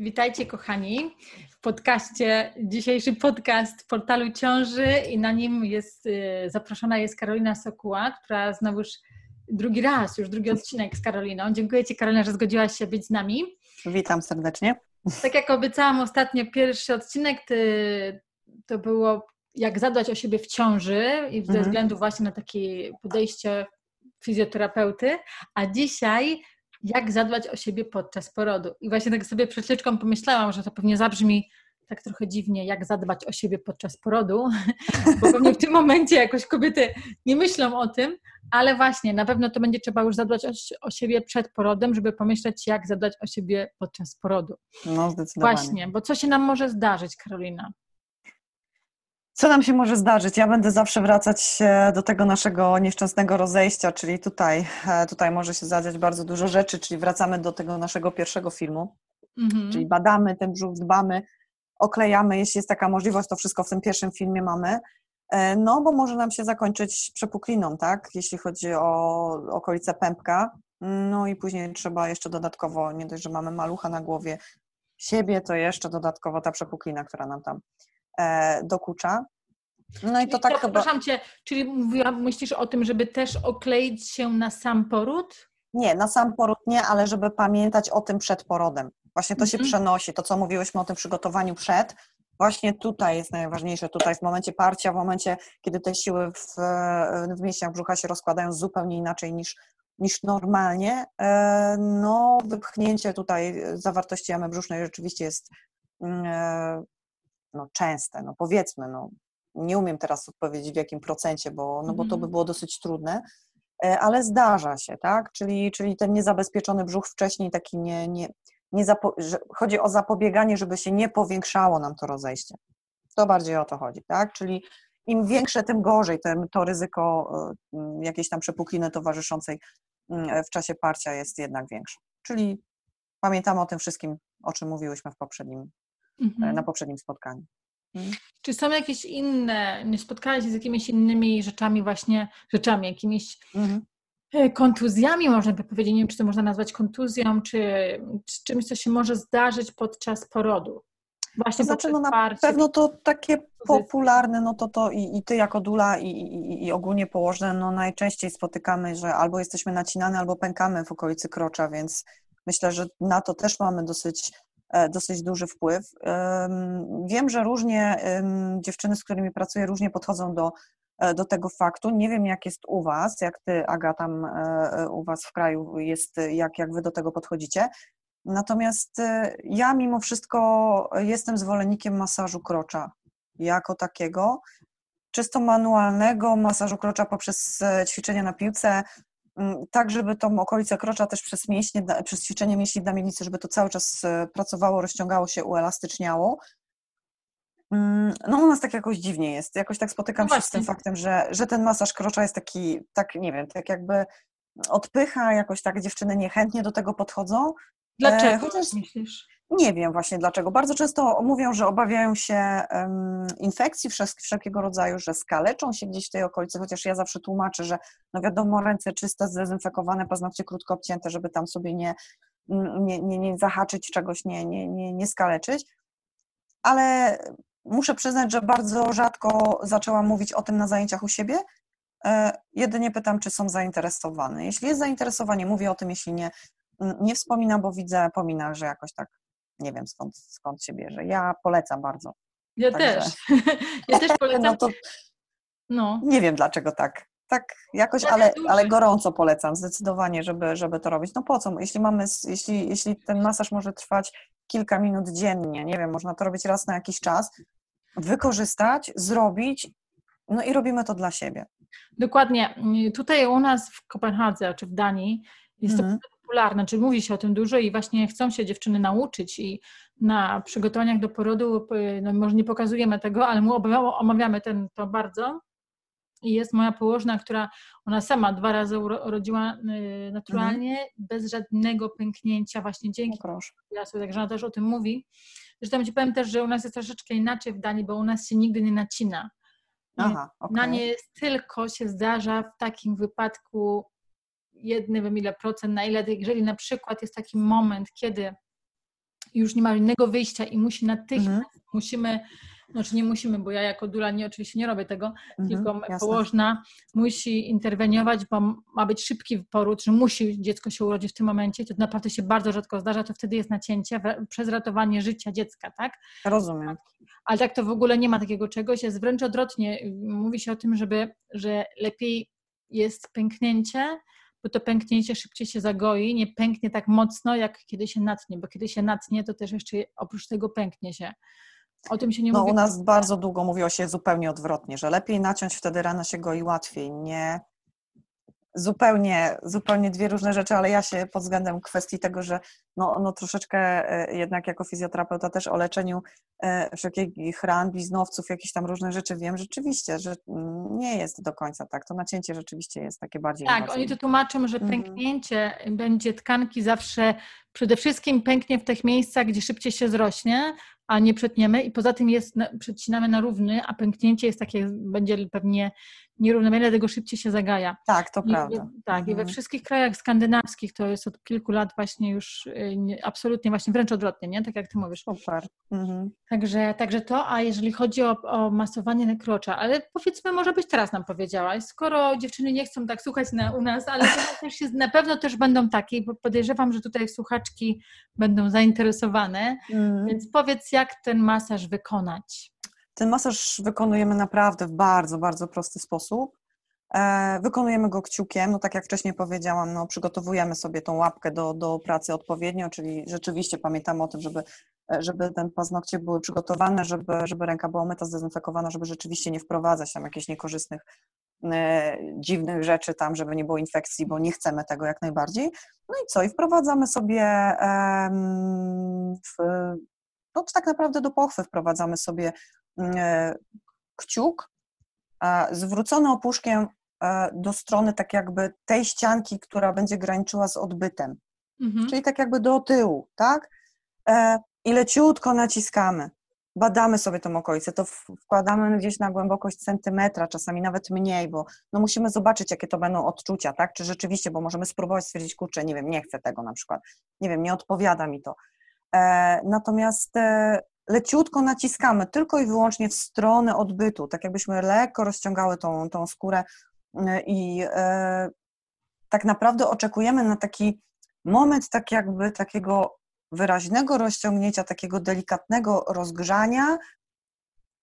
Witajcie kochani w podcaście, dzisiejszy podcast portalu ciąży i na nim jest, y, zaproszona jest Karolina Sokuła, która znowu już drugi raz, już drugi odcinek z Karoliną. Dziękuję Ci Karolina, że zgodziłaś się być z nami. Witam serdecznie. Tak jak obiecałam ostatnio, pierwszy odcinek ty, to było jak zadbać o siebie w ciąży i ze mhm. względu właśnie na takie podejście fizjoterapeuty, a dzisiaj jak zadbać o siebie podczas porodu. I właśnie tak sobie przed chwileczką pomyślałam, że to pewnie zabrzmi tak trochę dziwnie, jak zadbać o siebie podczas porodu, bo pewnie w tym momencie jakoś kobiety nie myślą o tym, ale właśnie na pewno to będzie trzeba już zadbać o, o siebie przed porodem, żeby pomyśleć, jak zadbać o siebie podczas porodu. No, zdecydowanie. Właśnie, bo co się nam może zdarzyć, Karolina? Co nam się może zdarzyć? Ja będę zawsze wracać do tego naszego nieszczęsnego rozejścia, czyli tutaj, e, tutaj może się zadziać bardzo dużo rzeczy, czyli wracamy do tego naszego pierwszego filmu, mhm. czyli badamy ten brzuch, dbamy, oklejamy, jeśli jest taka możliwość, to wszystko w tym pierwszym filmie mamy, e, no bo może nam się zakończyć przepukliną, tak, jeśli chodzi o okolice pępka, no i później trzeba jeszcze dodatkowo, nie dość, że mamy malucha na głowie, siebie, to jeszcze dodatkowo ta przepuklina, która nam tam dokucza. No i to tak chyba... Przepraszam Cię, czyli mówiła, myślisz o tym, żeby też okleić się na sam poród? Nie, na sam poród nie, ale żeby pamiętać o tym przed porodem. Właśnie to się mhm. przenosi, to co mówiłyśmy o tym przygotowaniu przed, właśnie tutaj jest najważniejsze, tutaj w momencie parcia, w momencie, kiedy te siły w, w mięśniach brzucha się rozkładają zupełnie inaczej niż, niż normalnie, e, no wypchnięcie tutaj zawartości jamy brzusznej rzeczywiście jest mm, e, no, częste, no powiedzmy, no, nie umiem teraz odpowiedzieć w jakim procencie, bo, no, bo to by mhm. było dosyć trudne, e, ale zdarza się, tak? Czyli, czyli ten niezabezpieczony brzuch wcześniej taki nie, nie, nie chodzi o zapobieganie, żeby się nie powiększało nam to rozejście. To bardziej o to chodzi, tak? Czyli im większe, tym gorzej, to, to ryzyko e, jakiejś tam przepukliny towarzyszącej w czasie parcia jest jednak większe. Czyli pamiętamy o tym wszystkim, o czym mówiłyśmy w poprzednim mhm. na poprzednim spotkaniu. Mhm. Czy są jakieś inne, nie spotkałaś się z jakimiś innymi rzeczami właśnie, rzeczami, jakimiś mhm. E, kontuzjami, można by powiedzieć, nie wiem, czy to można nazwać kontuzją, czy, czy czymś, co się może zdarzyć podczas porodu? Właśnie to znaczy, no na pewno to takie popularne, no to to i, i ty jako dula i, i, i, ogólnie położne, no najczęściej spotykamy, że albo jesteśmy nacinane, albo pękamy w okolicy krocza, więc myślę, że na to też mamy dosyć E, dosyć duży wpływ. Wiem, że różnie dziewczyny, z którymi pracuję, różnie podchodzą do, e, do tego faktu. Nie wiem, jak jest u Was, jak Ty, Aga, tam e, u Was w kraju jest, jak, jak Wy do tego podchodzicie. Natomiast ja mimo wszystko jestem zwolennikiem masażu krocza jako takiego, czysto manualnego masażu krocza poprzez ćwiczenia na piłce, tak, żeby tą okolicę krocza też przez mięśnie, przez ćwiczenie mięśni w damienicy, żeby to cały czas e, pracowało, rozciągało się, uelastyczniało. Mm, no u nas tak jakoś dziwnie jest. Jakoś tak spotykam no się z tym faktem, że, że ten masaż krocza jest taki, tak nie wiem, tak jakby odpycha, jakoś tak dziewczyny niechętnie do tego podchodzą. Dlaczego e, Chociaż, myślisz? Nie wiem właśnie dlaczego. Bardzo często mówią, że obawiają się infekcji wszelkiego rodzaju, że skaleczą się gdzieś w tej okolicy, chociaż ja zawsze tłumaczę, że no wiadomo, ręce czyste, zdezynfekowane, paznokcie krótko obcięte, żeby tam sobie nie, nie, nie, nie zahaczyć czegoś, nie, nie, nie, nie skaleczyć. Ale muszę przyznać, że bardzo rzadko zaczęłam mówić o tym na zajęciach u siebie. E, jedynie pytam, czy są zainteresowane. Jeśli jest zainteresowanie, mówię o tym, jeśli nie, nie wspominam, bo widzę po że jakoś tak nie wiem skąd, skąd się bierze. Ja polecam bardzo. Ja Także... też. ja też polecam. No to no. Nie wiem dlaczego tak. Tak jakoś, ale, ale gorąco polecam zdecydowanie, żeby, żeby to robić. No po co? Jeśli mamy, jeśli, jeśli ten masaż może trwać kilka minut dziennie, nie wiem, można to robić raz na jakiś czas, wykorzystać, zrobić, no i robimy to dla siebie. Dokładnie. Tutaj u nas w Kopenhadze, czy w Danii, jest mm. to popularne, czy mówi się o tym dużo i właśnie chcą się dziewczyny nauczyć i na przygotowaniach do porodu, no może nie pokazujemy tego, ale my omawiamy ten, to bardzo. I jest moja położna, która ona sama dwa razy urodziła y, naturalnie, mhm. bez żadnego pęknięcia, właśnie dzięki lasu, także ona też o tym mówi. Zresztą Ci powiem też, że u nas jest troszeczkę inaczej w Danii, bo u nas się nigdy nie nacina. Aha, okay. Na nie tylko się zdarza w takim wypadku jednym ile procent, na ile, jeżeli na przykład jest taki moment, kiedy już nie ma innego wyjścia i musi natychmiast, mhm. musimy znaczy nie musimy, bo ja jako dula nie, oczywiście nie robię tego, mhm, tylko jasne. położna musi interweniować, bo ma być szybki poród, że musi dziecko się urodzić w tym momencie, to naprawdę się bardzo rzadko zdarza, to wtedy jest nacięcie przez ratowanie życia dziecka, tak? Rozumiem. Ale tak to w ogóle nie ma takiego czegoś, jest wręcz odwrotnie. Mówi się o tym, żeby, że lepiej jest pęknięcie, bo to pęknięcie szybciej się zagoi, nie pęknie tak mocno, jak kiedy się natnie, bo kiedy się natnie, to też jeszcze oprócz tego pęknie się. O tym się nie no, mówi. U nas bardzo długo mówiło się zupełnie odwrotnie, że lepiej naciąć, wtedy rana się goi łatwiej. Nie, zupełnie, zupełnie dwie różne rzeczy, ale ja się pod względem kwestii tego, że no, no troszeczkę e, jednak jako fizjoterapeuta też o leczeniu e, wszelkich ran, bliznowców, jakichś tam różnych rzeczy wiem rzeczywiście, że nie jest do końca tak. To nacięcie rzeczywiście jest takie bardziej Tak, inwazyjne. oni to tłumaczą, że mhm. pęknięcie mhm. będzie tkanki zawsze przede wszystkim pęknie w tych miejscach, gdzie szybciej się zrośnie, a nie przetniemy i poza tym jest, przecinamy na równy, a pęknięcie jest takie, będzie pewnie nierównomiernie, dlatego szybciej się zagaja. Tak, to I, prawda. Tak, mhm. i we mhm. wszystkich krajach skandynawskich to jest od kilku lat właśnie już y, nie, absolutnie właśnie wręcz odwrotnie, nie? Tak jak ty mówisz. Super. Mhm. Także, także to, a jeżeli chodzi o, o masowanie nekrocza, ale powiedzmy, może być teraz nam powiedziałaś, skoro dziewczyny nie chcą tak słuchać na, u nas, ale też jest, na pewno też będą takie, bo podejrzewam, że tutaj słuchaczki będą zainteresowane, mhm. więc powiedz, jak ten masaż wykonać. Ten masaż wykonujemy naprawdę w bardzo, bardzo prosty sposób. E, wykonujemy go kciukiem, no tak jak wcześniej powiedziałam, no przygotowujemy sobie tą łapkę do, do pracy odpowiednio, czyli rzeczywiście pamiętamy o tym, żeby, żeby ten paznokcie były przygotowane, żeby, żeby ręka była myta, zdezynfekowana, żeby rzeczywiście nie wprowadzać tam jakichś niekorzystnych, e, dziwnych rzeczy tam, żeby nie było infekcji, bo nie chcemy tego jak najbardziej. No i co? I wprowadzamy sobie e, w, no tak naprawdę do pochwy wprowadzamy sobie E, kciuk zwrócony opuszkiem e, do strony tak jakby tej ścianki, która będzie graniczyła z odbytem. Mhm. Czyli tak jakby do tyłu, tak? E, I leciutko naciskamy. Badamy sobie tą okolicę, to wkładamy gdzieś na głębokość centymetra, czasami nawet mniej, bo no musimy zobaczyć, jakie to będą odczucia, tak? Czy rzeczywiście, bo możemy spróbować stwierdzić, kurczę, nie wiem, nie chcę tego na przykład, nie wiem, nie odpowiada mi to. Natomiast leciutko naciskamy tylko i wyłącznie w stronę odbytu, tak jakbyśmy lekko rozciągały tą, tą skórę y, i e, tak naprawdę oczekujemy na taki moment tak jakby takiego wyraźnego rozciągnięcia, takiego delikatnego rozgrzania.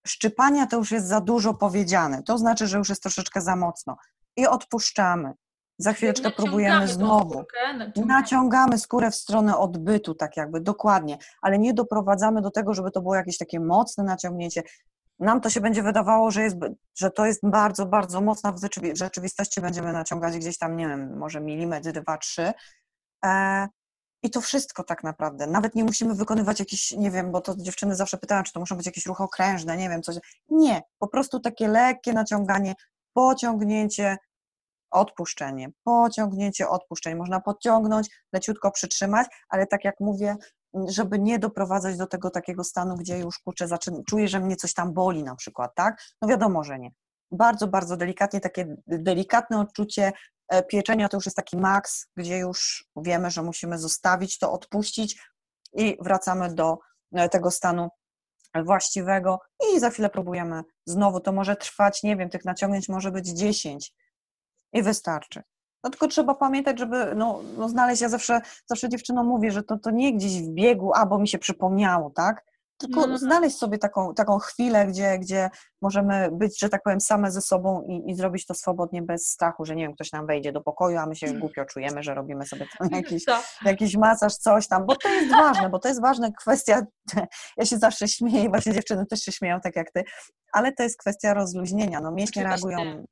Szczypania to już jest za dużo powiedziane, to znaczy, że już jest troszeczkę za mocno i odpuszczamy. Za chwileczkę próbujemy znowu. Skórkę, naciągamy skórę w stronę odbytu, tak jakby, dokładnie, ale nie doprowadzamy do tego, żeby to było jakieś takie mocne naciągnięcie. Nam to się będzie wydawało, że, jest, że to jest bardzo, bardzo mocno, w rzeczywistości będziemy naciągać gdzieś tam, nie wiem, może milimetr, dwa, trzy. I to wszystko tak naprawdę. Nawet nie musimy wykonywać jakichś, nie wiem, bo to dziewczyny zawsze pytają, czy to muszą być jakieś ruchy okrężne, nie wiem, coś. Nie, po prostu takie lekkie naciąganie, pociągnięcie odpuszczenie, pociągnięcie, odpuszczenie. Można podciągnąć, leciutko przytrzymać, ale tak jak mówię, żeby nie doprowadzać do tego takiego stanu, gdzie już kurczę, zaczyna, czuję, że mnie coś tam boli na przykład, tak? No wiadomo, że nie. Bardzo, bardzo delikatnie, takie delikatne odczucie pieczenia to już jest taki maks, gdzie już wiemy, że musimy zostawić to, odpuścić i wracamy do e, tego stanu właściwego i za chwilę próbujemy znowu. To może trwać, nie wiem, tych naciągnięć może być 10, i wystarczy. No tylko trzeba pamiętać, żeby no, no znaleźć, ja zawsze, zawsze dziewczynom mówię, że to, to nie gdzieś w biegu, a bo mi się przypomniało, tak? Tylko mm. znaleźć sobie taką, taką chwilę, gdzie, gdzie możemy być, że tak powiem, same ze sobą i, i zrobić to swobodnie, bez strachu, że nie wiem, ktoś nam wejdzie do pokoju, a my się głupio czujemy, że robimy sobie tam jakiś, jakiś masaż, coś tam, bo to jest ważne, bo to jest ważna kwestia, ja się zawsze śmieję, właśnie dziewczyny też się śmieją, tak jak ty, ale to jest kwestia rozluźnienia, no mięśnie reagują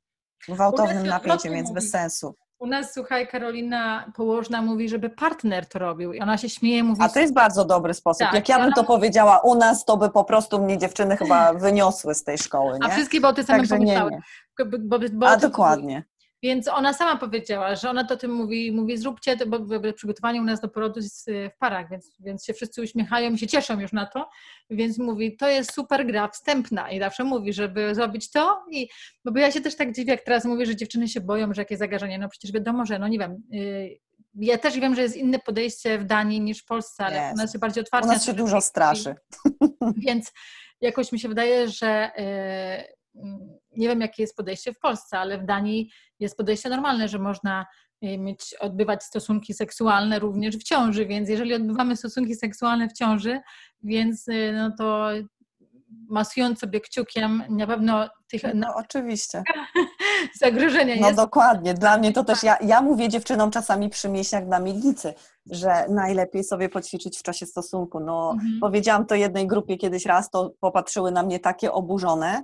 gwałtownym napięciem, więc bez sensu. U nas, słuchaj, Karolina Położna mówi, żeby partner to robił i ona się śmieje, mówi... A to jest bardzo dobry sposób. Tak, Jak ja bym to powiedziała u nas, to by po prostu mnie dziewczyny chyba wyniosły z tej szkoły, nie? A wszystkie boty same Także. Nie, nie. Bo, bo, bo, A dokładnie. Więc ona sama powiedziała, że ona to tym mówi, mówi zróbcie to, bo przygotowanie u nas do porodu jest y, w parach, więc, więc się wszyscy uśmiechają i się cieszą już na to, więc mówi, to jest super gra wstępna i zawsze mówi, żeby zrobić to i, bo ja się też tak dziwię, jak teraz mówię, że dziewczyny się boją, że jakieś zagarzenie, no przecież wiadomo, że no nie wiem, yy, ja też wiem, że jest inne podejście w Danii niż w Polsce, ale jest. u nas się bardziej otwarcie. U nas się dużo straszy. Więc jakoś mi się wydaje, że nie wiem, jakie jest podejście w Polsce, ale w Danii jest podejście normalne, że można mieć, odbywać stosunki seksualne również w ciąży, więc jeżeli odbywamy stosunki seksualne w ciąży, więc no to masując sobie kciukiem, na pewno tych... No oczywiście. zagrożenia no, jest. No dokładnie, dla mnie to też, ja, ja mówię dziewczynom czasami przy mięśniach na miednicy, że najlepiej sobie poćwiczyć w czasie stosunku. No mhm. powiedziałam to jednej grupie kiedyś raz, to popatrzyły na mnie takie oburzone,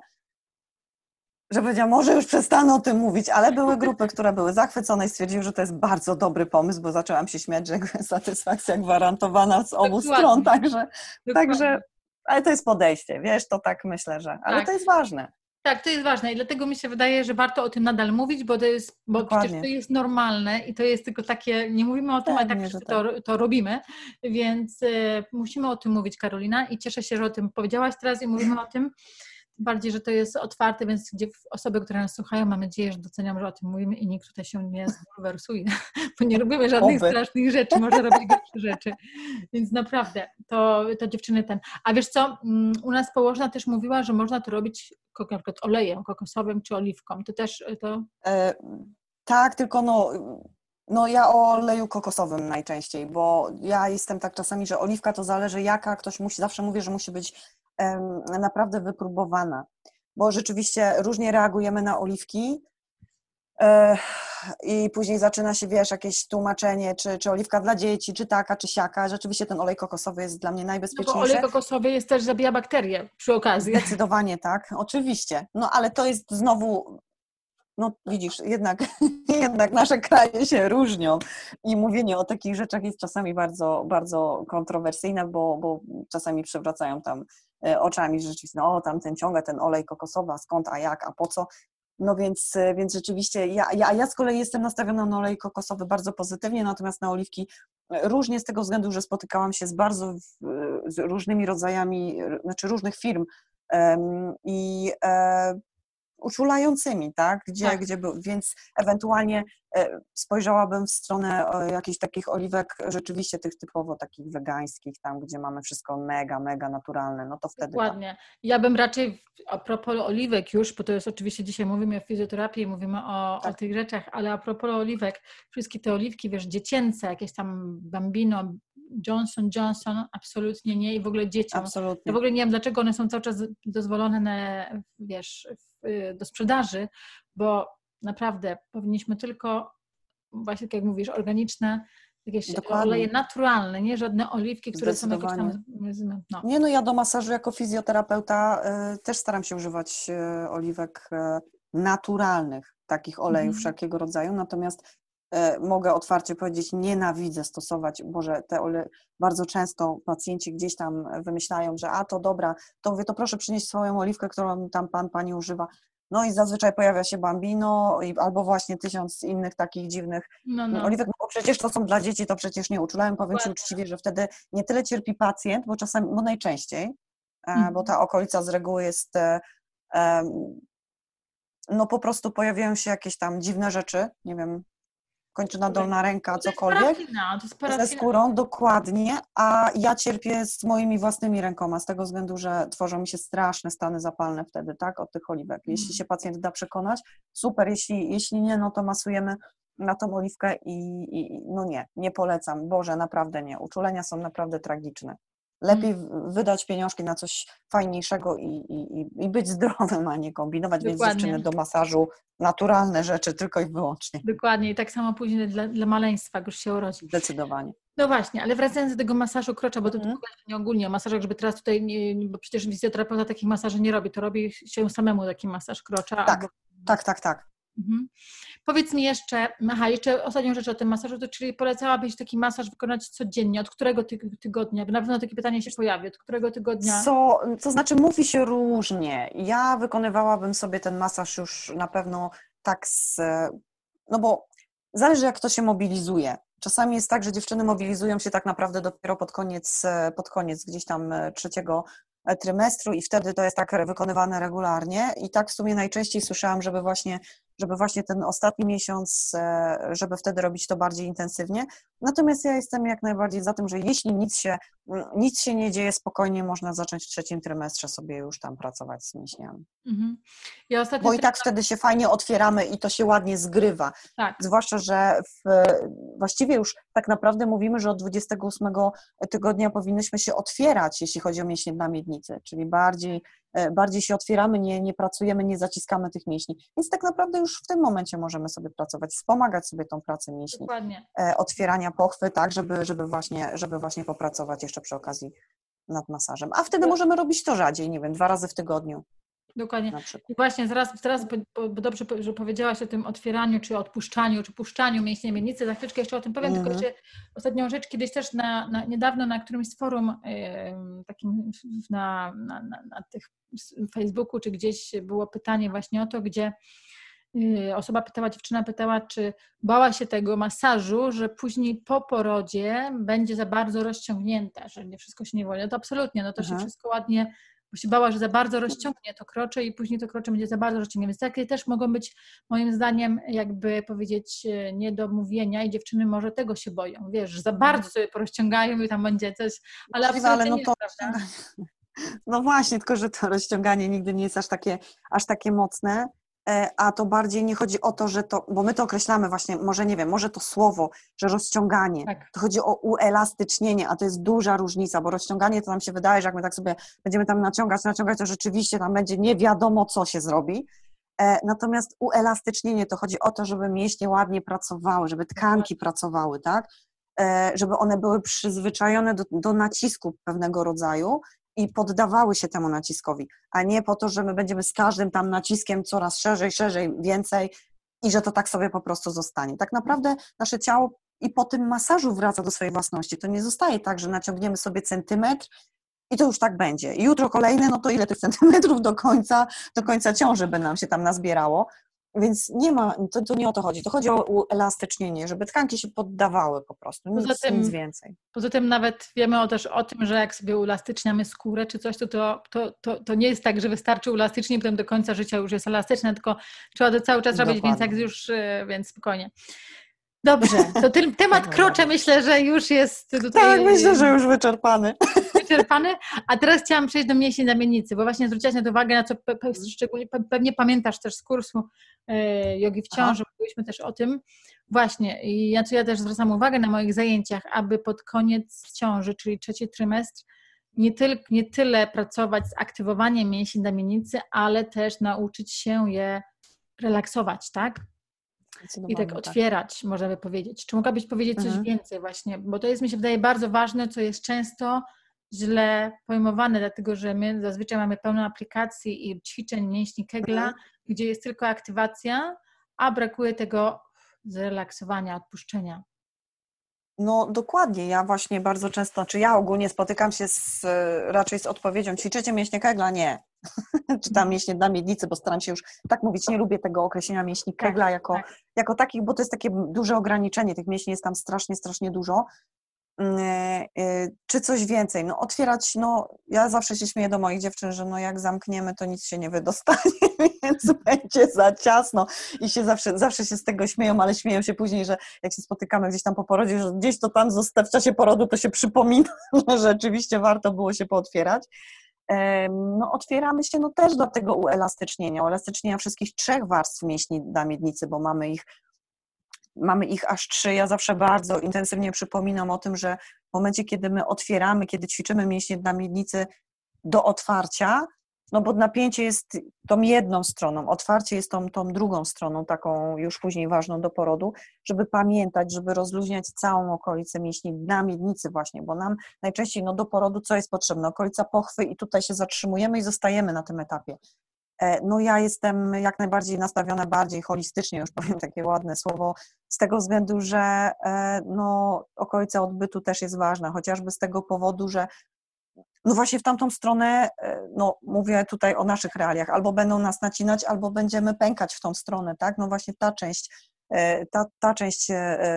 że powiedziałam, może już przestanę o tym mówić, ale były grupy, które były zachwycone i stwierdziły, że to jest bardzo dobry pomysł, bo zaczęłam się śmiać, że satysfakcja gwarantowana z obu Dokładnie. stron, także, także ale to jest podejście, wiesz, to tak myślę, że, ale tak. to jest ważne. Tak, to jest ważne i dlatego mi się wydaje, że warto o tym nadal mówić, bo to jest, bo przecież to jest normalne i to jest tylko takie, nie mówimy o tym, ale tak wszyscy tak. to, to robimy, więc y, musimy o tym mówić, Karolina i cieszę się, że o tym powiedziałaś teraz i mówimy o tym, bardziej, że to jest otwarte, więc gdzie osoby, które nas słuchają, mam nadzieję, że doceniam, że o tym mówimy i nikt tutaj się nie zbulwersuje, bo nie robimy żadnych Oby. strasznych rzeczy, może robić gorsze rzeczy. Więc naprawdę, to, to dziewczyny ten. A wiesz co, mm, u nas położna też mówiła, że można to robić na przykład olejem kokosowym czy oliwką. To też e, to... E, tak, tylko no no ja o oleju kokosowym najczęściej, bo ja jestem tak czasami, że oliwka to zależy jaka, ktoś musi, zawsze mówię, że musi być naprawdę wypróbowana, bo rzeczywiście różnie reagujemy na oliwki e, i później zaczyna się, wiesz, jakieś tłumaczenie, czy, czy oliwka dla dzieci, czy taka, czy siaka. Rzeczywiście ten olej kokosowy jest dla mnie najbezpieczniejszy. No bo olej kokosowy jest też zabija bakterie przy okazji. Zdecydowanie tak, oczywiście. No ale to jest znowu no widzisz, jednak, jednak nasze kraje się różnią i mówienie o takich rzeczach jest czasami bardzo, bardzo kontrowersyjne, bo, bo czasami przewracają tam oczami, że rzeczywiście, no tam ten ciąga ten olej kokosowy, a skąd, a jak, a po co. No więc, e, więc rzeczywiście, ja, ja, ja z kolei jestem nastawiona na olej kokosowy bardzo pozytywnie, natomiast na oliwki e, różnie z tego względu, że spotykałam się z bardzo z różnymi rodzajami, znaczy różnych firm i uczulającymi, tak? Gdzie, tak. gdzie był, więc ewentualnie e, spojrzałabym w stronę jakichś takich oliwek rzeczywiście tych typowo takich wegańskich, tam gdzie mamy wszystko mega, mega naturalne, no to wtedy Dokładnie. Tak. Ja bym raczej, a propos oliwek już, bo to jest oczywiście dzisiaj mówimy o fizjoterapii, mówimy o, tak. o tych rzeczach, ale a propos oliwek, wszystkie te oliwki, wiesz, dziecięce, jakieś tam bambino, Johnson Johnson, absolutnie nie i w ogóle dzieciom. Absolutnie. Ja w ogóle nie wiem, dlaczego one są cały czas dozwolone, na, wiesz, do sprzedaży, bo naprawdę powinniśmy tylko, właśnie tak jak mówisz, organiczne, jakieś Dokładnie. oleje naturalne, nie żadne oliwki, które są jakieś tam... No. Nie, no ja do masażu jako fizjoterapeuta y, też staram się używać y, oliwek y, naturalnych, takich olejów mm. wszelkiego rodzaju, natomiast y, mogę otwarcie powiedzieć, nienawidzę stosować, Boże, te oleje, bardzo często pacjenci gdzieś tam wymyślają, że a to dobra, to mówię, to proszę przynieść swoją oliwkę, którą tam pan, pani używa. No i zazwyczaj pojawia się bambino albo właśnie tysiąc innych takich dziwnych no, no. oliwek, no bo przecież to są dla dzieci, to przecież nie uczulałem. Powiem Ci uczciwie, że wtedy nie tyle cierpi pacjent, bo czasami, bo najczęściej, mhm. bo ta okolica z reguły jest e, no po prostu pojawiają się jakieś tam dziwne rzeczy, nie wiem, kończyna dolna ręka, cokolwiek. ze skórą, dokładnie, a ja cierpię z moimi własnymi rękoma, z tego względu, że tworzą mi się straszne stany zapalne wtedy, tak, od tych oliwek. Jeśli mm. się pacjent da przekonać, super, jeśli, jeśli nie, no to masujemy na tą oliwkę i, i no nie, nie polecam. Boże, naprawdę nie. Uczulenia są naprawdę tragiczne. Lepiej mm. wydać pieniążki na coś fajniejszego i, i, i być zdrowym, a nie kombinować, Dokładnie. więc dziewczyny do masażu naturalne rzeczy tylko i wyłącznie. Dokładnie i tak samo później dla, dla maleństwa, jak już się urodzi. Zdecydowanie. No właśnie, ale wracając do tego masażu krocza, bo to mm. nie ogólnie o masażach, żeby teraz tutaj, nie, bo przecież fizjoterapeuta takich masaży nie robi, to robi się samemu taki masaż krocza. Tak, albo... tak, tak, tak. Mhm. Powiedz mi jeszcze, aha, jeszcze ostatnią rzecz o tym masażu, to czyli polecałabyś taki masaż wykonać codziennie, od którego ty, tygodnia? Na pewno takie pytanie się pojawi, od którego tygodnia? Co, to znaczy mówi się różnie. Ja wykonywałabym sobie ten masaż już na pewno tak z, no bo zależy jak to się mobilizuje. Czasami jest tak, że dziewczyny mobilizują się tak naprawdę dopiero pod koniec, pod koniec gdzieś tam trzeciego trymestru i wtedy to jest tak wykonywane regularnie i tak w sumie najczęściej słyszałam, żeby właśnie żeby właśnie ten ostatni miesiąc, e, żeby wtedy robić to bardziej intensywnie. Natomiast ja jestem jak najbardziej za tym, że jeśli nic się, nic się nie dzieje, spokojnie można zacząć w trzecim trymestrze sobie już tam pracować z mięśniami. Mhm. Ja Bo i tak wtedy się fajnie otwieramy i to się ładnie zgrywa. Tak. Zwłaszcza, że w, właściwie już tak naprawdę mówimy, że od 28 tygodnia powinnyśmy się otwierać, jeśli chodzi o mięśnie na miednicy, czyli bardziej bardziej się otwieramy, nie, nie pracujemy, nie zaciskamy tych mięśni. Więc tak naprawdę już w tym momencie możemy sobie pracować, wspomagać sobie tą pracę mięśni. Dokładnie. E, otwierania pochwy, tak, żeby, żeby, właśnie, żeby właśnie popracować jeszcze przy okazji nad masażem. A wtedy możemy robić to rzadziej, nie wiem, dwa razy w tygodniu. Dokładnie. I właśnie zaraz, teraz, bo, dobrze, że powiedziałaś o tym otwieraniu, czy odpuszczaniu, czy puszczaniu mięśni miednicy, za chwileczkę jeszcze o tym powiem, mm -hmm. tylko mhm. jeszcze ostatnią rzecz, kiedyś też na, na niedawno na którymś z forum yy, takim na, na, na, na tych Facebooku, czy gdzieś było pytanie właśnie o to, gdzie yy, osoba pytała, dziewczyna pytała, czy bała się tego masażu, że później po porodzie będzie za bardzo rozciągnięte, że nie wszystko się nie woli. No to absolutnie, no to się wszystko ładnie bo się bała, że za bardzo rozciągnie to krocze i później to krocze będzie za bardzo rozciągnięte. Więc takie też mogą być moim zdaniem jakby powiedzieć e, niedomówienia i dziewczyny może tego się boją, wiesz, że za bardzo sobie porozciągają i tam będzie coś, ale absolutnie ale no nie to... prawda? No właśnie, tylko że to rozciąganie nigdy nie jest aż takie, aż takie mocne. E, a to bardziej nie chodzi o to, że to, bo my to określamy właśnie, może nie wiem, może to słowo, że rozciąganie, tak. to chodzi o uelastycznienie, a to jest duża różnica, bo rozciąganie to nam się wydaje, że jak my tak sobie będziemy tam naciągać, naciągać, to rzeczywiście tam będzie nie wiadomo, co się zrobi. E, natomiast uelastycznienie to chodzi o to, żeby mięśnie ładnie pracowały, żeby tkanki pracowały, tak? E, żeby one były przyzwyczajone do, do nacisku pewnego rodzaju i poddawały się temu naciskowi, a nie po to, że my będziemy z każdym tam naciskiem coraz szerzej, szerzej, więcej i że to tak sobie po prostu zostanie. Tak naprawdę nasze ciało i po tym masażu wraca do swojej własności. To nie zostaje tak, że naciągniemy sobie centymetr i to już tak będzie. I jutro kolejne, no to ile tych centymetrów do końca, do końca ciąży by nam się tam nazbierało. Więc nie ma, to, to, nie o to chodzi. To chodzi o uelastycznienie, żeby tkanki się poddawały po prostu, nic, poza tym, nic więcej. Poza tym nawet wiemy o, też o tym, że jak sobie uelastyczniamy skórę czy coś, to, to, to, to, nie jest tak, że wystarczy uelastycznić, potem do końca życia już jest elastyczne, tylko trzeba to cały czas Dokładnie. robić, więc jak już, y, więc spokojnie. Dobrze, to temat krocze myślę, że już jest tutaj... Tak, myślę, że już wyczerpany wyczerpany. A teraz chciałam przejść do mięśni zamiennicy, bo właśnie zwróciłaś na to uwagę, na co pe, pe, szczególnie pe, pewnie pamiętasz też z kursu e, jogi w ciąży, mówiliśmy też o tym. Właśnie, i co ja też zwracam uwagę na moich zajęciach, aby pod koniec ciąży, czyli trzeci trymestr, nie, tyl, nie tyle pracować z aktywowaniem mięśni zamiennicy, ale też nauczyć się je relaksować, tak? I tak, tak otwierać, tak. można by powiedzieć. Czy mogłabyś powiedzieć coś mhm. więcej właśnie? Bo to jest, mi się wydaje, bardzo ważne, co jest często źle pojmowane, dlatego że my zazwyczaj mamy pełno aplikacji i ćwiczeń mięśni Kegla, mhm. gdzie jest tylko aktywacja, a brakuje tego zrelaksowania, odpuszczenia. No dokładnie, ja właśnie bardzo często, czy ja ogólnie spotykam się z, raczej z odpowiedzią, ćwiczycie mięśnie Kegla? Nie. czy tam mhm. mięśnie dla miednicy, bo staram się już tak mówić, nie lubię tego określenia mięśni tak, Kegla jako, tak. jako takich, bo to jest takie duże ograniczenie, tych mięśni jest tam strasznie, strasznie dużo. Mm, e, e, czy coś więcej? No otwierać, no ja zawsze się śmieję do moich dziewczyn, że no jak zamkniemy, to nic się nie wydostanie, więc będzie za ciasno i się zawsze, zawsze się z tego śmieją, ale śmieją się później, że jak się spotykamy gdzieś tam po porodzie, że gdzieś to tam zostaw w czasie porodu, to się przypomina, że rzeczywiście warto było się pootwierać. No, otwieramy się no, też do tego uelastycznienia, uelastycznienia wszystkich trzech warstw mięśni dla miednicy, bo mamy ich mamy ich aż trzy. Ja zawsze bardzo intensywnie przypominam o tym, że w momencie, kiedy my otwieramy, kiedy ćwiczymy mięśnie na miednicy do otwarcia, no bo napięcie jest tą jedną stroną, otwarcie jest tą, tą drugą stroną, taką już później ważną do porodu, żeby pamiętać, żeby rozluźniać całą okolicę mięśni na miednicy właśnie, bo nam najczęściej no, do porodu co jest potrzebne? Okolica pochwy i tutaj się zatrzymujemy i zostajemy na tym etapie. E, no ja jestem jak najbardziej nastawiona bardziej holistycznie, już powiem takie ładne słowo, z tego względu, że e, no, okolica odbytu też jest ważna, chociażby z tego powodu, że no właśnie w tamtą stronę, e, no mówię tutaj o naszych realiach, albo będą nas nacinać, albo będziemy pękać w tą stronę, tak? No właśnie ta część, ta, ta część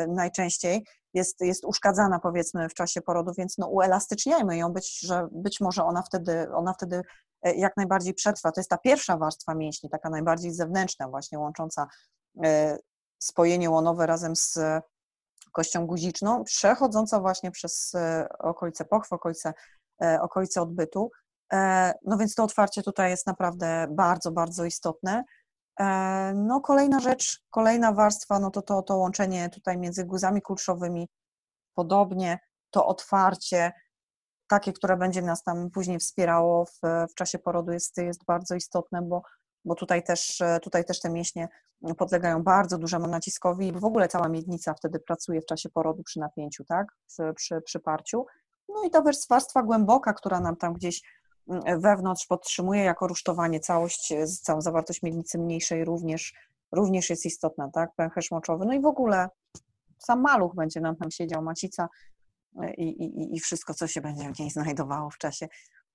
najczęściej jest, jest uszkadzana powiedzmy w czasie porodu, więc no uelastyczniajmy ją, być, że być może ona wtedy, ona wtedy E, jak najbardziej przetrwa. To jest ta pierwsza warstwa mięśni, taka najbardziej zewnętrzna, właśnie łącząca spojenie łonowe razem z kością guziczną, przechodząca właśnie przez okolice pochwy, okolice, okolice odbytu. No więc to otwarcie tutaj jest naprawdę bardzo, bardzo istotne. No kolejna rzecz, kolejna warstwa, no to to, to łączenie tutaj między guzami kulszowymi, podobnie to otwarcie, takie, które będzie nas tam później wspierało w, w czasie porodu jest, jest bardzo istotne, bo, bo tutaj, też, tutaj też te mięśnie podlegają bardzo dużemu naciskowi i w ogóle cała miednica wtedy pracuje w czasie porodu przy napięciu, tak, przy, przy, przy parciu. No i ta warstwa głęboka, która nam tam gdzieś mm, wewnątrz podtrzymuje jako rusztowanie całość, całą zawartość miednicy mniejszej również, również jest istotna, tak, pęcherz moczowy, no i w ogóle sam maluch będzie nam tam siedział, macica, i, i, i wszystko, co się będzie w niej znajdowało w czasie,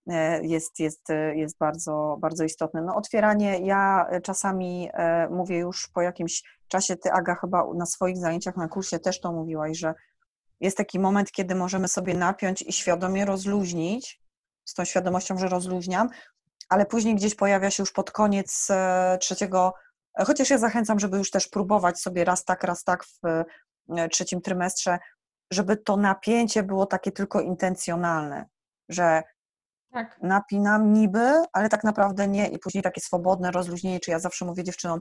e, jest, jest, jest bardzo, bardzo istotne. No, otwieranie, ja czasami e, mówię już po jakimś czasie, ty Aga chyba na swoich zajęciach na kursie też to mówiłaś, że jest taki moment, kiedy możemy sobie napiąć i świadomie rozluźnić, z tą świadomością, że rozluźniam, ale później gdzieś pojawia się już pod koniec e, trzeciego, chociaż ja zachęcam, żeby już też próbować sobie raz tak, raz tak w trzecim trymestrze żeby to napięcie było takie tylko intencjonalne, że tak. napinam niby, ale tak naprawdę nie i później takie swobodne rozluźnienie, czy ja zawsze mówię dziewczynom,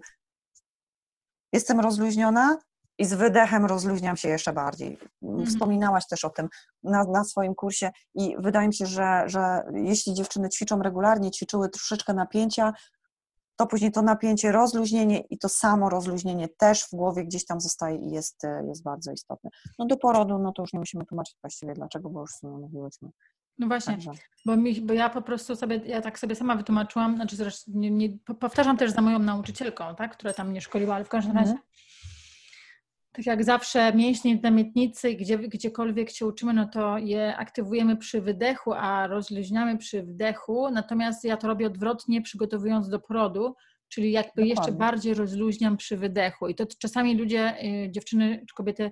jestem rozluźniona i z wydechem rozluźniam się jeszcze bardziej. Mhm. Wspominałaś też o tym na, na swoim kursie i wydaje mi się, że, że jeśli dziewczyny ćwiczą regularnie, ćwiczyły troszeczkę napięcia, to później to napięcie, rozluźnienie i to samo rozluźnienie też w głowie gdzieś tam zostaje i jest, e, jest bardzo istotne. No do porodu, no to już nie musimy tłumaczyć właściwie dlaczego, bo już w sumie mówiłyśmy. No właśnie, bo, mi, bo ja po prostu sobie, ja tak sobie sama wytłumaczyłam, znaczy zresztą nie, nie, powtarzam też za moją nauczycielką, tak, która tam mnie szkoliła, ale w każdym razie mhm tak jak zawsze mięśnie na miednicy, gdzie, gdziekolwiek się uczymy, no to je aktywujemy przy wydechu, a rozluźniamy przy wdechu. Natomiast ja to robię odwrotnie, przygotowując do porodu, czyli jakby Dokładnie. jeszcze bardziej rozluźniam przy wydechu. I to czasami ludzie, y, dziewczyny czy kobiety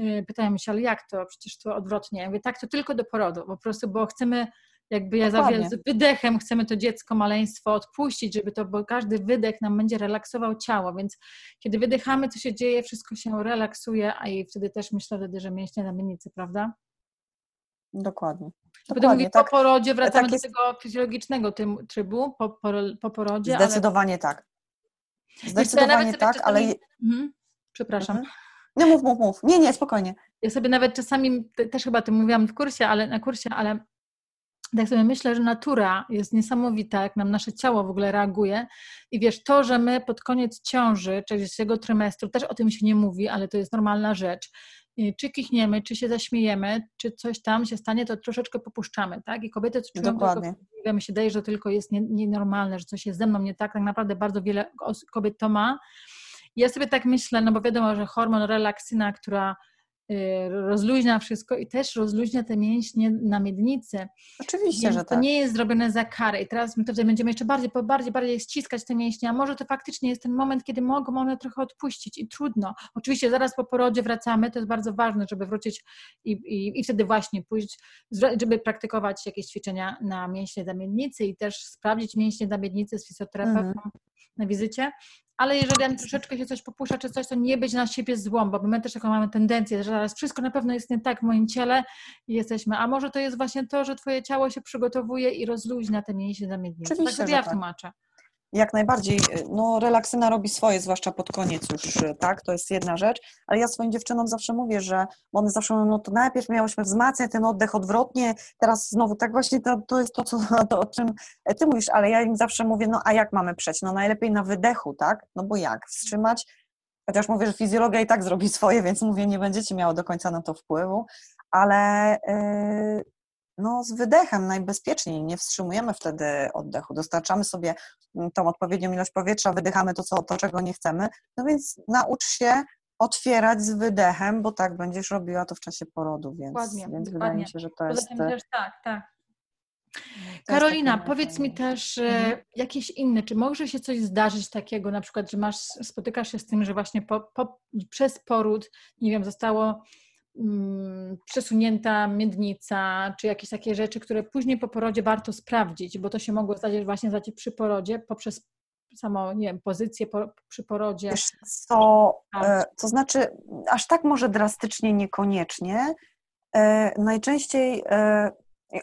y, pytają się, ale jak to? Przecież to odwrotnie. Ja mówię, tak, to tylko do porodu, po prostu, bo chcemy jakby ja zawsze z wydechem chcemy to dziecko, maleństwo odpuścić, żeby to, bo każdy wydech nam będzie relaksował ciało, więc kiedy wydychamy, co się dzieje, wszystko się relaksuje, a i wtedy też myślę wtedy, że mięśnie na miednicy, prawda? Dokładnie. Mówić, tak, po porodzie wracamy tak jest... do tego fizjologicznego trybu, po, po, po porodzie. Zdecydowanie ale... tak. Zdecydowanie tak, czasami... ale... Mhm. Przepraszam. Mhm. No mów, mów, mów. Nie, nie, spokojnie. Ja sobie nawet czasami, też chyba tym mówiłam w kursie, ale na kursie, ale tak sobie myślę, że natura jest niesamowita, jak nam nasze ciało w ogóle reaguje. I wiesz, to, że my pod koniec ciąży, czy trzeciego trymestru, też o tym się nie mówi, ale to jest normalna rzecz. Czy kichniemy, czy się zaśmiejemy, czy coś tam się stanie, to troszeczkę popuszczamy, tak? I kobiety czują Dokładnie. tylko, mi się daje, że to tylko jest nienormalne, że coś jest ze mną nie tak. Tak naprawdę bardzo wiele kobiet to ma. Ja sobie tak myślę, no bo wiadomo, że hormon relaksyna, która Y, rozluźnia wszystko i też rozluźnia te mięśnie na miednicy. Oczywiście, Więc że tak. To nie jest zrobione za karę i teraz my tutaj będziemy jeszcze bardziej, bardziej, bardziej ściskać te mięśnie, a może to faktycznie jest ten moment, kiedy mogą one trochę odpuścić i trudno. Oczywiście zaraz po porodzie wracamy, to jest bardzo ważne, żeby wrócić i, i, i wtedy właśnie pójść, żeby praktykować jakieś ćwiczenia na mięśnie na miednicy i też sprawdzić mięśnie na miednicy z fizjoterapeutą mhm. na wizycie, ale jeżeli troszeczkę się coś popuszcza czy coś, to nie być na siebie złą, bo my też taką mamy tendencję, że zaraz wszystko na pewno jest nie tak w moim ciele i jesteśmy, a może to jest właśnie to, że twoje ciało się przygotowuje i rozluźnia te mięśnie za miednicę. Oczywiście, tak ja tak. tłumaczę. Jak najbardziej. No, relaksyna robi swoje, zwłaszcza pod koniec już, tak? To jest jedna rzecz. Ale ja swoim dziewczynom zawsze mówię, że one zawsze mówią, no to najpierw miałyśmy wzmacniać ten oddech odwrotnie, teraz znowu tak właśnie to, to jest to, co, to, o czym ty mówisz, ale ja im zawsze mówię, no a jak mamy przejść? No najlepiej na wydechu, tak? No bo jak? Wstrzymać? Chociaż mówię, że fizjologia i tak zrobi swoje, więc mówię, nie będziecie miało do końca na to wpływu, ale yy, no, z wydechem najbezpieczniej, nie wstrzymujemy wtedy oddechu, dostarczamy sobie mm, tą odpowiednią ilość powietrza, wydychamy to, co, to czego nie chcemy, no więc naucz się otwierać z wydechem, bo tak będziesz robiła to w czasie porodu, więc, dokładnie, więc dokładnie. wydaje mi się, że to jest... Też, tak, tak. Karolina, powiedz mi też mhm. jakieś inne, czy może się coś zdarzyć takiego, na przykład, że masz, spotykasz się z tym, że właśnie po, po, przez poród, nie wiem, zostało przesunięta miednica, czy jakieś takie rzeczy, które później po porodzie warto sprawdzić, bo to się mogło zdarzyć właśnie zdarzyć przy porodzie poprzez samo, nie wiem, pozycję po, przy porodzie? Wiesz co, e, to znaczy, aż tak może drastycznie niekoniecznie. E, najczęściej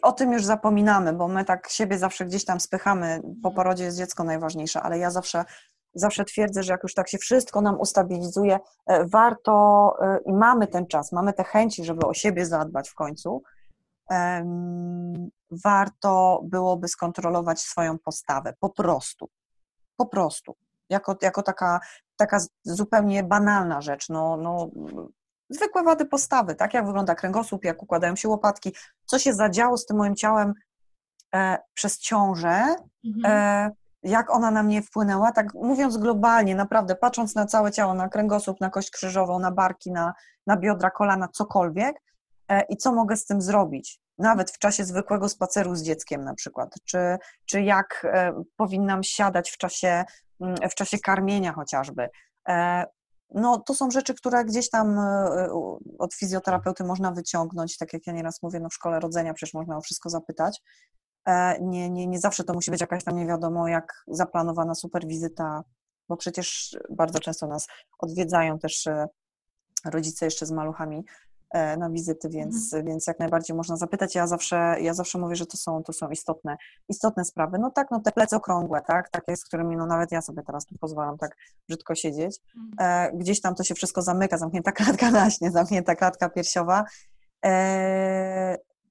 o tym już zapominamy, bo my tak siebie zawsze gdzieś tam spychamy. Po mhm. porodzie jest dziecko najważniejsze, ale ja zawsze, zawsze twierdzę, że jak już tak się wszystko nam ustabilizuje, warto i mamy ten czas, mamy te chęci, żeby o siebie zadbać w końcu, warto byłoby skontrolować swoją postawę, po prostu. Po prostu. Jako, jako taka, taka zupełnie banalna rzecz. No, no, zwykłe wady postawy, tak jak wygląda kręgosłup, jak układają się łopatki, co się zadziało z tym moim ciałem e, przez ciążę, mhm. Jak ona na mnie wpłynęła, tak mówiąc globalnie, naprawdę, patrząc na całe ciało, na kręgosłup, na kość krzyżową, na barki, na, na biodra, kolana, cokolwiek, E, i co mogę z tym zrobić. Nawet w czasie zwykłego spaceru z dzieckiem na przykład, czy, czy jak e, powinnam siadać w czasie, mm, w czasie karmienia chociażby. E, no, to są rzeczy, które gdzieś tam od fizjoterapeuty można wyciągnąć, tak jak ja nieraz mówię, no w szkole rodzenia przecież można o wszystko zapytać. Nie, nie, nie zawsze to musi być jakaś tam nie wiadomo jak zaplanowana superwizyta, bo przecież bardzo często nas odwiedzają też rodzice jeszcze z maluchami, E, na wizyty, więc, mhm. więc jak najbardziej można zapytać. Ja zawsze, ja zawsze mówię, że to są, to są istotne, istotne sprawy. No tak, no te plecy okrągłe, tak, takie, z którymi no nawet ja sobie teraz tu pozwalam tak brzydko siedzieć. Mhm. E, gdzieś tam to się wszystko zamyka, zamknięta klatka naśnie, zamknięta klatka piersiowa.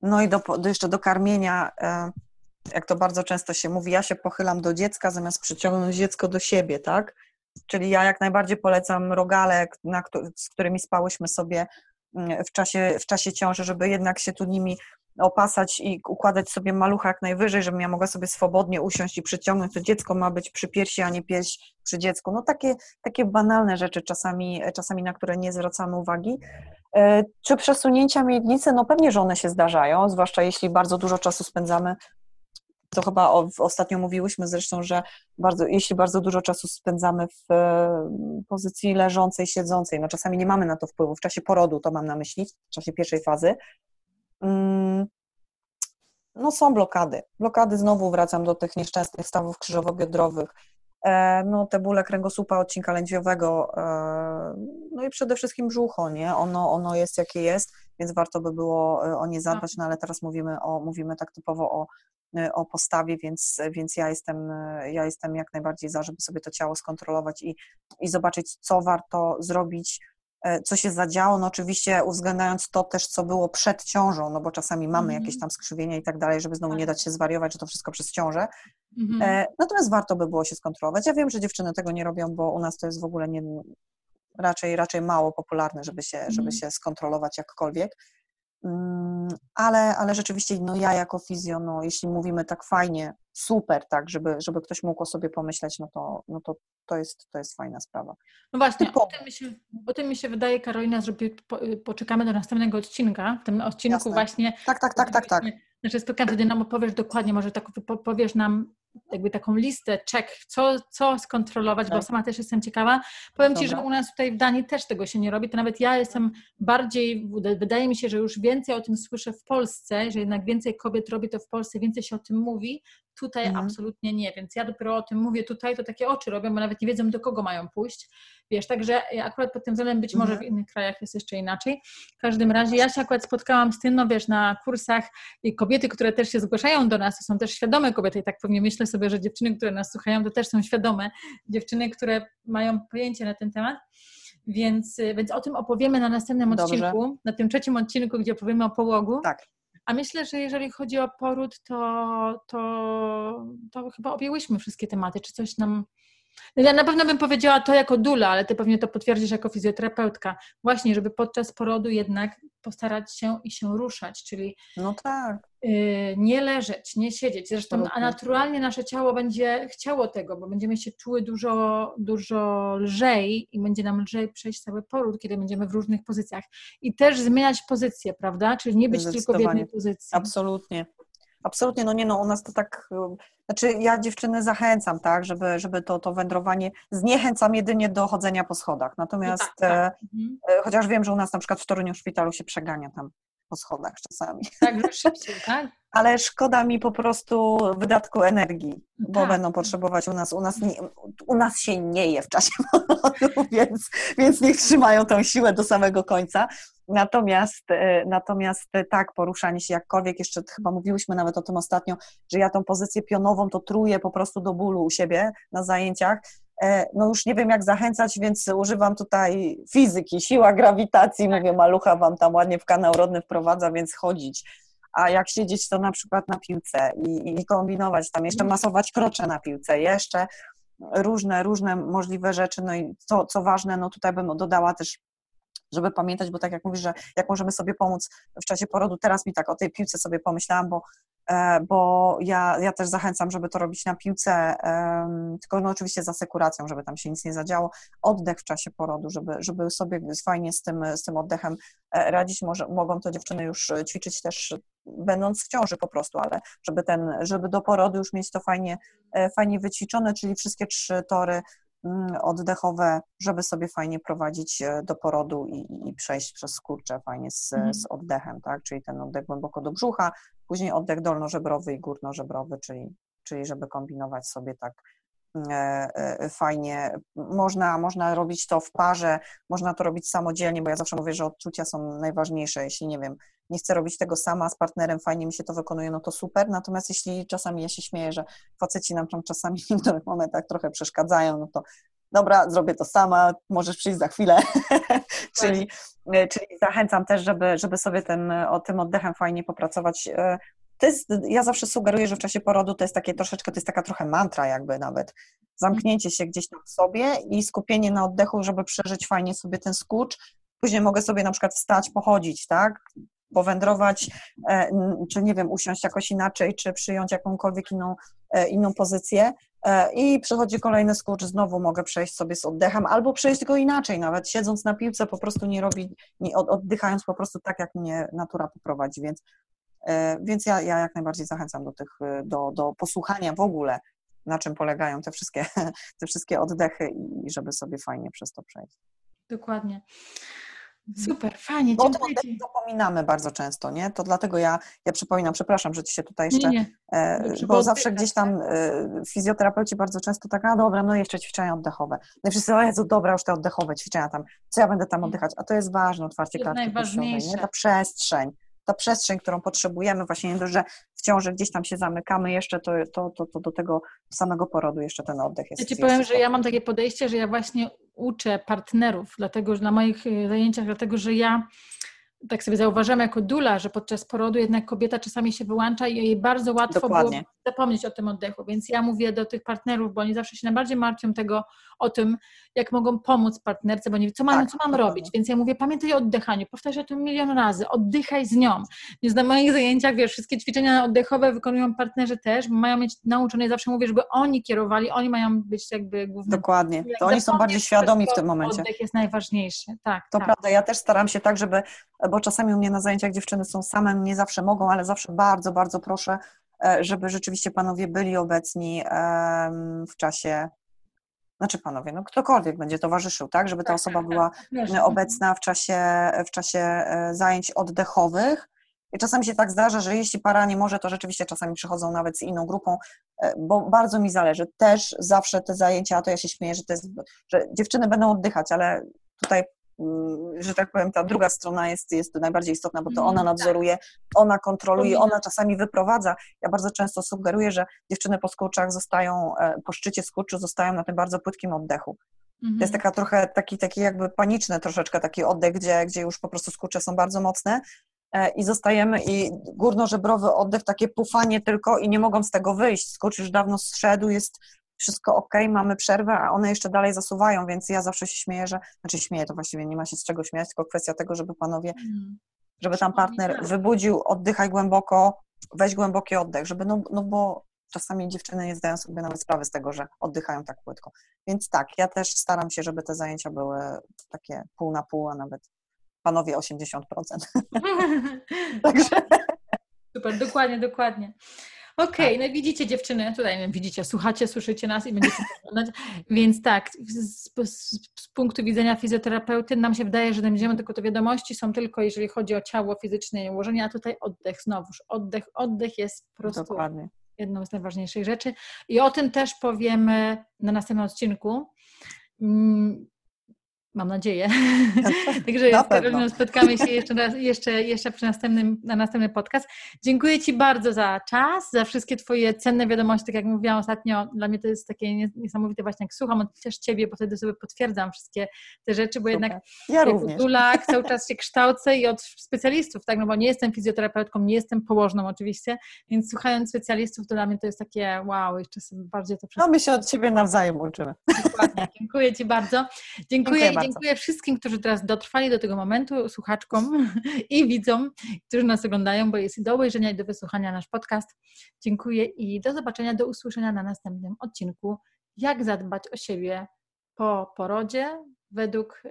E, no i do, do, jeszcze do karmienia, jak to bardzo często się mówi, ja się pochylam do dziecka zamiast przyciągnąć dziecko do siebie, tak? Czyli ja jak najbardziej polecam rogale, na, z którymi spałyśmy sobie w czasie, w czasie ciąży, żeby jednak się tu nimi opasać i układać sobie malucha jak najwyżej, żebym ja mogła sobie swobodnie usiąść i przyciągnąć, to dziecko ma być przy piersi, a nie pierś przy dziecku. No takie, takie banalne rzeczy czasami, czasami, na które nie zwracamy uwagi. E, czy przesunięcia miednicy? No pewnie, że one się zdarzają, zwłaszcza jeśli bardzo dużo czasu spędzamy to chyba o, ostatnio mówiłyśmy zresztą, że bardzo, jeśli bardzo dużo czasu spędzamy w pozycji leżącej, siedzącej, no czasami nie mamy na to wpływu, w czasie porodu to mam na myśli, w czasie pierwszej fazy, no są blokady. Blokady, znowu wracam do tych nieszczęsnych stawów krzyżowo-biodrowych, e, no te bóle kręgosłupa, odcinka lędźwiowego, e, no i przede wszystkim brzucho, nie? Ono, ono jest jakie jest, więc warto by było e, o nie zadbać, no ale teraz mówimy, o, mówimy tak typowo o o postawie, więc, więc ja, jestem, ja jestem jak najbardziej za, żeby sobie to ciało skontrolować i, i zobaczyć, co warto zrobić, co się zadziało, no oczywiście uwzględniając to też, co było przed ciążą, no bo czasami mamy -hmm. jakieś tam skrzywienia i tak dalej, żeby znowu nie tak. dać się zwariować, że to wszystko przez ciążę. Mm -hmm. Natomiast warto by było się skontrolować. Ja wiem, że dziewczyny tego nie robią, bo u nas to jest w ogóle nie, raczej, raczej mało popularne, żeby się, żeby mhm. się skontrolować jakkolwiek. Mm, ale, ale rzeczywiście no ja jako fizjo, no jeśli mówimy tak fajnie, super, tak, żeby, żeby ktoś mógł o sobie pomyśleć, no to, no to, to, jest, to jest fajna sprawa. No właśnie, o tym, mi się, o tym mi się wydaje, Karolina, że poczekamy do następnego odcinka. W tym odcinku Jasne. właśnie... Tak, tak, tak, tak, tak. Znaczy spotkamy, wtedy nam opowiesz dokładnie, może tak powiesz nam jakby taką listę, czek, co, co skontrolować, tak. bo sama też jestem ciekawa. Powiem Ci, że u nas tutaj w Danii też tego się nie robi, to nawet ja jestem bardziej, wydaje mi się, że już więcej o tym słyszę w Polsce, że jednak więcej kobiet robi to w Polsce, więcej się o tym mówi, Tutaj mhm. absolutnie nie, więc ja dopiero o tym mówię tutaj, to takie oczy robią, bo nawet nie wiedzą, do kogo mają pójść. Wiesz, także akurat pod tym względem być może w mhm. innych krajach jest jeszcze inaczej. W każdym razie ja się akurat spotkałam z tym, no wiesz, na kursach i kobiety, które też się zgłaszają do nas, to są też świadome kobiety i tak pewnie myślę sobie, że dziewczyny, które nas słuchają, to też są świadome dziewczyny, które mają pojęcie na ten temat. Więc, więc o tym opowiemy na następnym Dobrze. odcinku, na tym trzecim odcinku, gdzie opowiemy o połogu. Tak. A myślę, że jeżeli chodzi o poród, to, to, to chyba objęłyśmy wszystkie tematy. Czy coś nam. No ja na pewno bym powiedziała to jako dula, ale ty pewnie to potwierdzisz jako fizjoterapeutka. Właśnie, żeby podczas porodu jednak postarać się i się ruszać, czyli no tak. Y, nie leżeć, nie siedzieć. Zresztą a naturalnie nasze ciało będzie chciało tego, bo będziemy się czuły dużo, dużo lżej i będzie nam lżej przejść cały poród, kiedy będziemy w różnych pozycjach. I też zmieniać pozycję, prawda? Czyli nie być tylko w jednej pozycji. Absolutnie. Absolutnie, no nie no, u nas to tak, y, znaczy ja dziewczyny zachęcam, tak, żeby, żeby to, to wędrowanie, zniechęcam jedynie do chodzenia po schodach, natomiast, no tak, tak. E, mhm. E, chociaż wiem, że u nas na przykład w Toruniu w szpitalu się przegania tam po schodach czasami. Tak, że szybciej, tak? Ale szkoda mi po prostu wydatku energii, bo tak. będą potrzebować u nas, u nas, nie, u nas się nie je w czasie porodu, więc, więc niech trzymają tą siłę do samego końca. Natomiast, e, natomiast tak, poruszanie się jakkolwiek, jeszcze chyba mówiłyśmy nawet o tym ostatnio, że ja tą pozycję pionową to truję po prostu do bólu u siebie na zajęciach, E, no już nie wiem jak zachęcać, więc używam tutaj fizyki, siła grawitacji, tak. mówię, malucha wam tam ładnie w kanał rodny wprowadza, więc chodzić. A jak siedzieć to na przykład na piłce i, i kombinować, tam jeszcze masować krocze na piłce, jeszcze różne, różne możliwe rzeczy, no i co, co ważne, no tutaj bym dodała też żeby pamiętać, bo tak jak mówisz, że jak możemy sobie pomóc w czasie porodu, teraz mi tak o tej piłce sobie pomyślałam, bo E, bo ja, ja też zachęcam, żeby to robić na piłce, tylko no oczywiście z asekuracją, żeby tam się nic nie zadziało. Oddech w czasie porodu, żeby, żeby sobie fajnie z tym, z tym oddechem e, radzić. Może, mogą to dziewczyny już ćwiczyć też będąc w ciąży po prostu, ale żeby, ten, żeby do porodu już mieć to fajnie, e, fajnie wyćwiczone, czyli wszystkie trzy tory Mm, oddechowe, żeby sobie fajnie prowadzić e, do porodu i, i przejść przez skurcze fajnie z, mhm. z, oddechem, tak? Czyli ten oddech głęboko do brzucha, później oddech dolnożebrowy i górnożebrowy, czyli, czyli żeby kombinować sobie tak E, e, fajnie. Można, można robić to w parze, można to robić samodzielnie, bo ja zawsze mówię, że odczucia są najważniejsze. Jeśli nie wiem, nie chcę robić tego sama z partnerem, fajnie mi się to wykonuje, no to super. Natomiast jeśli czasami ja się śmieję, że faceci nam czasami w niektórych momentach trochę przeszkadzają, no to dobra, zrobię to sama, możesz przyjść za chwilę. czyli, e, czyli zachęcam też, żeby, żeby sobie ten, o tym oddechem fajnie popracować to jest, ja zawsze sugeruję, że w czasie porodu to jest takie troszeczkę, to jest taka trochę mantra jakby nawet. Zamknięcie się gdzieś tam w sobie i skupienie na oddechu, żeby przeżyć fajnie sobie ten skurcz. Później mogę sobie na przykład wstać, pochodzić, tak? Powędrować, e, czy nie wiem, usiąść jakoś inaczej, czy przyjąć jakąkolwiek inną, e, inną pozycję. E, I przychodzi kolejny skurcz, znowu mogę przejść sobie z oddechem, albo przejść go inaczej, nawet siedząc na piłce, po prostu nie robić, nie, oddychając po prostu tak, jak mnie natura poprowadzi, więc więc ja, ja jak najbardziej zachęcam do, tych, do, do posłuchania w ogóle, na czym polegają te wszystkie, te wszystkie oddechy i żeby sobie fajnie przez to przejść. Dokładnie. Super, fajnie, Bo dziękuję Ci. zapominamy bardzo często, nie? To dlatego ja, ja przypominam, przepraszam, że Ci się tutaj jeszcze, nie, nie. E, bo zawsze gdzieś tam fizjoterapeuci bardzo często tak, a dobra, no jeszcze ćwiczenia oddechowe. No i wszyscy, o Jezu, dobra, już te oddechowe ćwiczenia tam, co ja będę tam oddychać? A to jest ważne, otwarcie klatki piersiowej, nie? Ta przestrzeń, ta przestrzeń, którą potrzebujemy, właśnie nie dość, że w ciąży gdzieś tam się zamykamy jeszcze, to, to, to, to do tego samego porodu jeszcze ten oddech jest. Ja Ci powiem, że ja mam takie podejście, że ja właśnie uczę partnerów, dlatego że na moich e, zajęciach, dlatego że ja tak sobie zauważam jako dula, że podczas porodu jednak kobieta czasami się wyłącza i jej bardzo łatwo Dokładnie. było zapomnieć o tym oddechu. Więc ja mówię do tych partnerów, bo oni zawsze się najbardziej martwią tego, o tym, jak mogą pomóc partnerce, bo nie wie, co mam, tak, co mam robić. Więc ja mówię, pamiętaj o oddychaniu, powtarzaj to milion razy, oddychaj z nią. Więc na moich zajęciach, wiesz, wszystkie ćwiczenia oddechowe wykonują partnerzy też, mają mieć nauczone, zawsze mówię, żeby oni kierowali, oni mają być jakby głównym. Dokładnie, to oni są bardziej świadomi w tym momencie. Oddech jest najważniejszy, tak. To tak. prawda, ja też staram się tak, żeby, bo czasami u mnie na zajęciach dziewczyny są same, nie zawsze mogą, ale zawsze bardzo, bardzo proszę, e, żeby rzeczywiście panowie byli obecni w czasie znaczy panowie, no ktokolwiek będzie towarzyszył, tak, żeby ta tak, osoba tak, była tak, obecna w czasie, w czasie e, zajęć oddechowych. I czasami się tak zdarza, że jeśli para nie może, to rzeczywiście czasami przychodzą nawet z inną grupą, e, bo bardzo mi zależy. Też zawsze te zajęcia, to ja się śmieję, że, to jest, że dziewczyny będą oddychać, ale tutaj że tak powiem, ta druga strona jest, jest najbardziej istotna, bo to ona mm, nadzoruje, tak. ona kontroluje, ona czasami wyprowadza. Ja bardzo często sugeruję, że dziewczyny po skurczach zostają, e, po szczycie skurczu zostają na tym bardzo płytkim oddechu. To jest mhm. taka trochę, taki, taki jakby paniczny troszeczkę taki oddech, gdzie, gdzie już po prostu skurcze są bardzo mocne e, i zostajemy i górnożebrowy oddech, takie pufanie tylko i nie mogą z tego wyjść. Skurcz już dawno zszedł, jest wszystko ok, mamy przerwę, a one jeszcze dalej zasuwają, więc ja zawsze się śmieję, że, znaczy śmieję, to właściwie nie ma się z czego śmiać, tylko kwestia tego, żeby panowie, mm. żeby tam partner wybudził, oddychaj głęboko, weź głęboki oddech, żeby, no, no bo czasami dziewczyny nie zdają sobie nawet sprawy z tego, że oddychają tak płytko. Więc tak, ja też staram się, żeby te zajęcia były takie pół na pół, a nawet panowie 80%. Także... Super, dokładnie, dokładnie. Okej, okay, no widzicie dziewczyny, tutaj widzicie, słuchacie, słyszycie nas i będziecie oglądać, więc tak, z, z, z, punktu widzenia fizjoterapeuty nam się wydaje, że będziemy tylko te wiadomości są tylko jeżeli chodzi o ciało fizyczne i ułożenie, a tutaj oddech znowuż, oddech, oddech jest po prostu Dokładnie. jedną z najważniejszych rzeczy i o tym też powiemy na następnym odcinku. Mam nadzieję. Także z Karoliną spotkamy się jeszcze, raz, jeszcze, jeszcze przy następnym, na następny podcast. Dziękuję Ci bardzo za czas, za wszystkie Twoje cenne wiadomości. Tak jak mówiłam ostatnio, dla mnie to jest takie niesamowite właśnie, jak słucham też Ciebie, bo wtedy sobie potwierdzam wszystkie te rzeczy, bo Super. jednak ja. Dulak cały czas się kształcę i od specjalistów, tak, no bo nie jestem fizjoterapeutką, nie jestem położną oczywiście, więc słuchając specjalistów, to dla mnie to jest takie wow, jeszcze sobie bardziej to wszystko... No my się od Ciebie nawzajem uczymy. Dokładnie. Dziękuję Ci bardzo. Dziękuję, Dziękuję dziękuję wszystkim, którzy teraz dotrwali do tego momentu, słuchaczkom i widzom, którzy nas oglądają, bo jest do obejrzenia i do wysłuchania nasz podcast. Dziękuję i do zobaczenia, do usłyszenia na następnym odcinku. Jak zadbać o siebie po porodzie według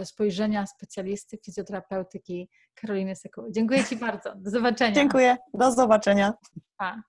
y, spojrzenia specjalisty fizjoterapeutyki Karoliny Sekuły. Dziękuję Ci bardzo. Do zobaczenia. Dziękuję. Do zobaczenia. Pa.